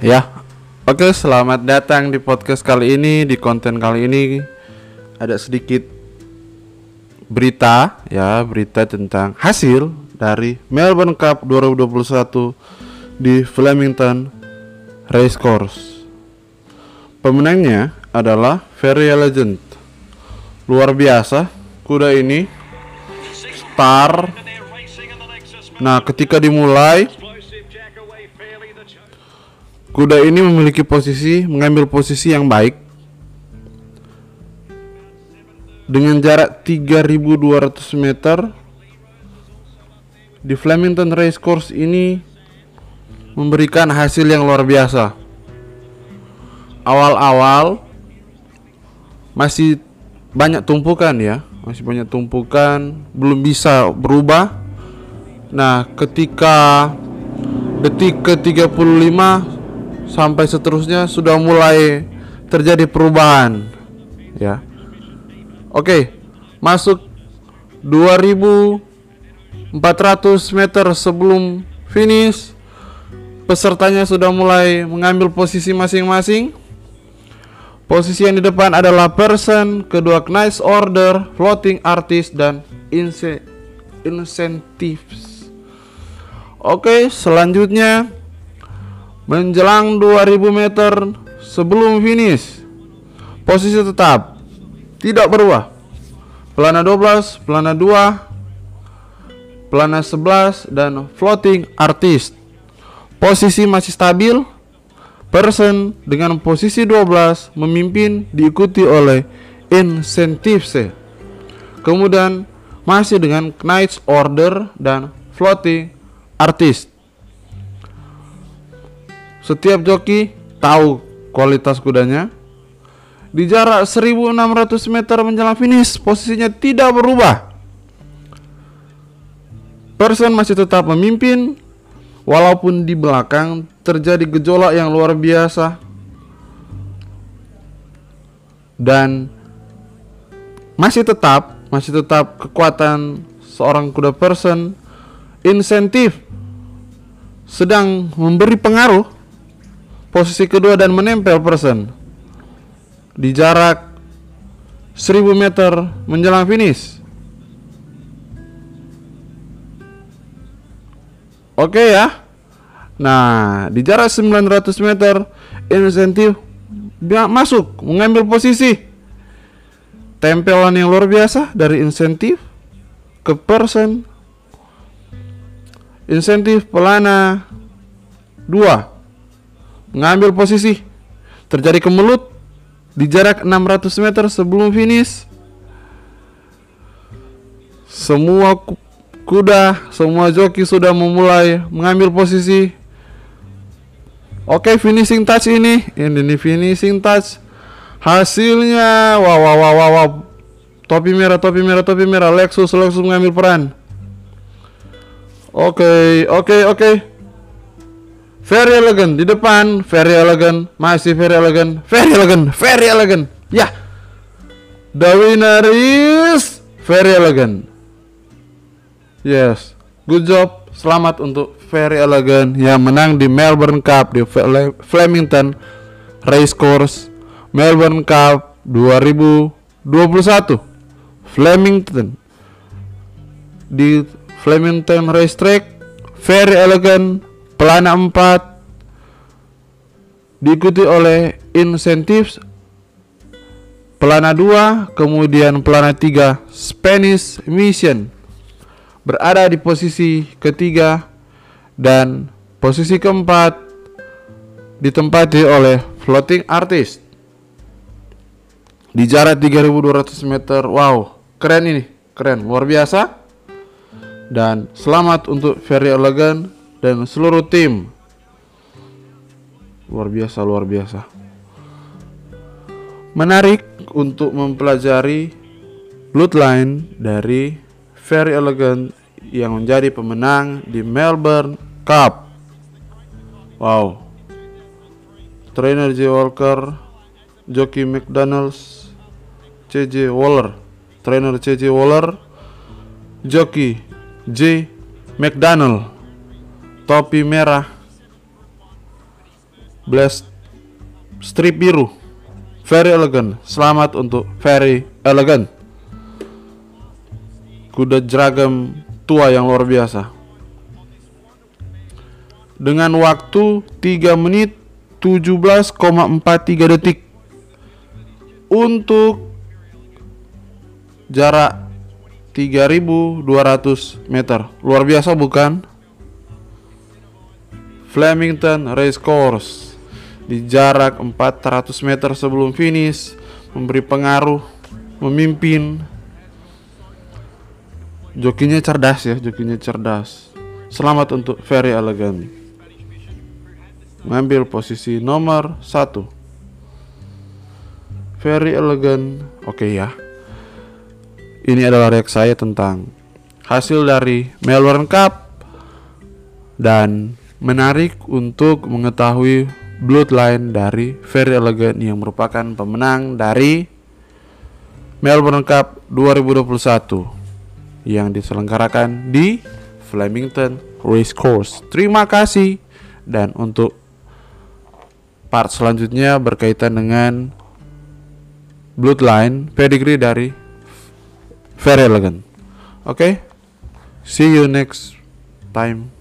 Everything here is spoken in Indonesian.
Ya, oke selamat datang di podcast kali ini. Di konten kali ini ada sedikit berita ya Berita tentang hasil dari Melbourne Cup 2021 di Flemington Racecourse Pemenangnya adalah Very Legend. Luar biasa kuda ini Star. Nah ketika dimulai Kuda ini memiliki posisi mengambil posisi yang baik dengan jarak 3200 meter di Flemington Racecourse ini memberikan hasil yang luar biasa. Awal-awal masih banyak tumpukan ya, masih banyak tumpukan, belum bisa berubah. Nah, ketika detik ke-35 sampai seterusnya sudah mulai terjadi perubahan ya. Oke masuk 2400 meter sebelum finish. Pesertanya sudah mulai mengambil posisi masing-masing. Posisi yang di depan adalah person kedua Knights Order floating artist dan incentives. Oke selanjutnya Menjelang 2000 meter sebelum finish. Posisi tetap Tidak berubah. Pelana 12, pelana 2 Pelana 11 dan floating artist. Posisi masih stabil. Person dengan posisi 12 memimpin diikuti oleh Incentives Kemudian masih dengan Knights Order dan Floating Artist setiap joki tahu kualitas kudanya. Di jarak 1600 meter menjelang finish, posisinya tidak berubah. Person masih tetap memimpin walaupun di belakang terjadi gejolak yang luar biasa. Dan masih tetap masih tetap kekuatan seorang kuda person insentif sedang memberi pengaruh posisi kedua dan menempel person di jarak 1000 meter menjelang finish. Oke ya. Nah, di jarak 900 meter insentif masuk mengambil posisi. Tempelan yang luar biasa dari insentif ke person. Insentif pelana 2 mengambil posisi. Terjadi kemelut di jarak 600 meter sebelum finish. Semua kuda, semua joki sudah memulai mengambil posisi. Oke, finishing touch ini. Ini finishing touch. Hasilnya wow wow wow wow. wow. Topi merah, topi merah, topi merah. Lexus, Lexus mengambil peran. Oke, oke, oke. Very elegant di depan, very elegant, masih very elegant, very elegant, very elegant. Ya. The winner is very elegant. Yes. Good job. Selamat untuk very elegant yang menang di Melbourne Cup di Flemington Racecourse Melbourne Cup 2021. Flemington di Flemington Racetrack very elegant Pelana 4 diikuti oleh insentif pelana 2 kemudian pelana 3 Spanish Mission. Berada di posisi ketiga dan posisi keempat ditempati oleh floating artist. Di jarak 3200 meter. Wow keren ini. Keren luar biasa. Dan selamat untuk Ferry Elegan dan seluruh tim. Luar biasa, luar biasa. Menarik untuk mempelajari bloodline dari Very Elegant yang menjadi pemenang di Melbourne Cup. Wow. Trainer J. Walker, Jockey McDonald's, CJ Waller, trainer CJ Waller, Jockey J. McDonald topi merah. Blast strip biru. Very elegant. Selamat untuk very elegant. Kuda jeragam tua yang luar biasa. Dengan waktu 3 menit 17,43 detik. Untuk jarak 3200 meter. Luar biasa bukan? Flemington Race Course di jarak 400 meter sebelum finish memberi pengaruh memimpin. Jokinya cerdas ya jokinya cerdas. Selamat untuk Very Elegant mengambil posisi nomor satu. Very Elegant oke okay ya. Ini adalah reaksi saya tentang hasil dari Melbourne Cup dan menarik untuk mengetahui bloodline dari Very Elegant yang merupakan pemenang dari Melbourne Cup 2021 yang diselenggarakan di Flemington Racecourse. Terima kasih dan untuk part selanjutnya berkaitan dengan bloodline pedigree dari Very Elegant. Oke. Okay? See you next time.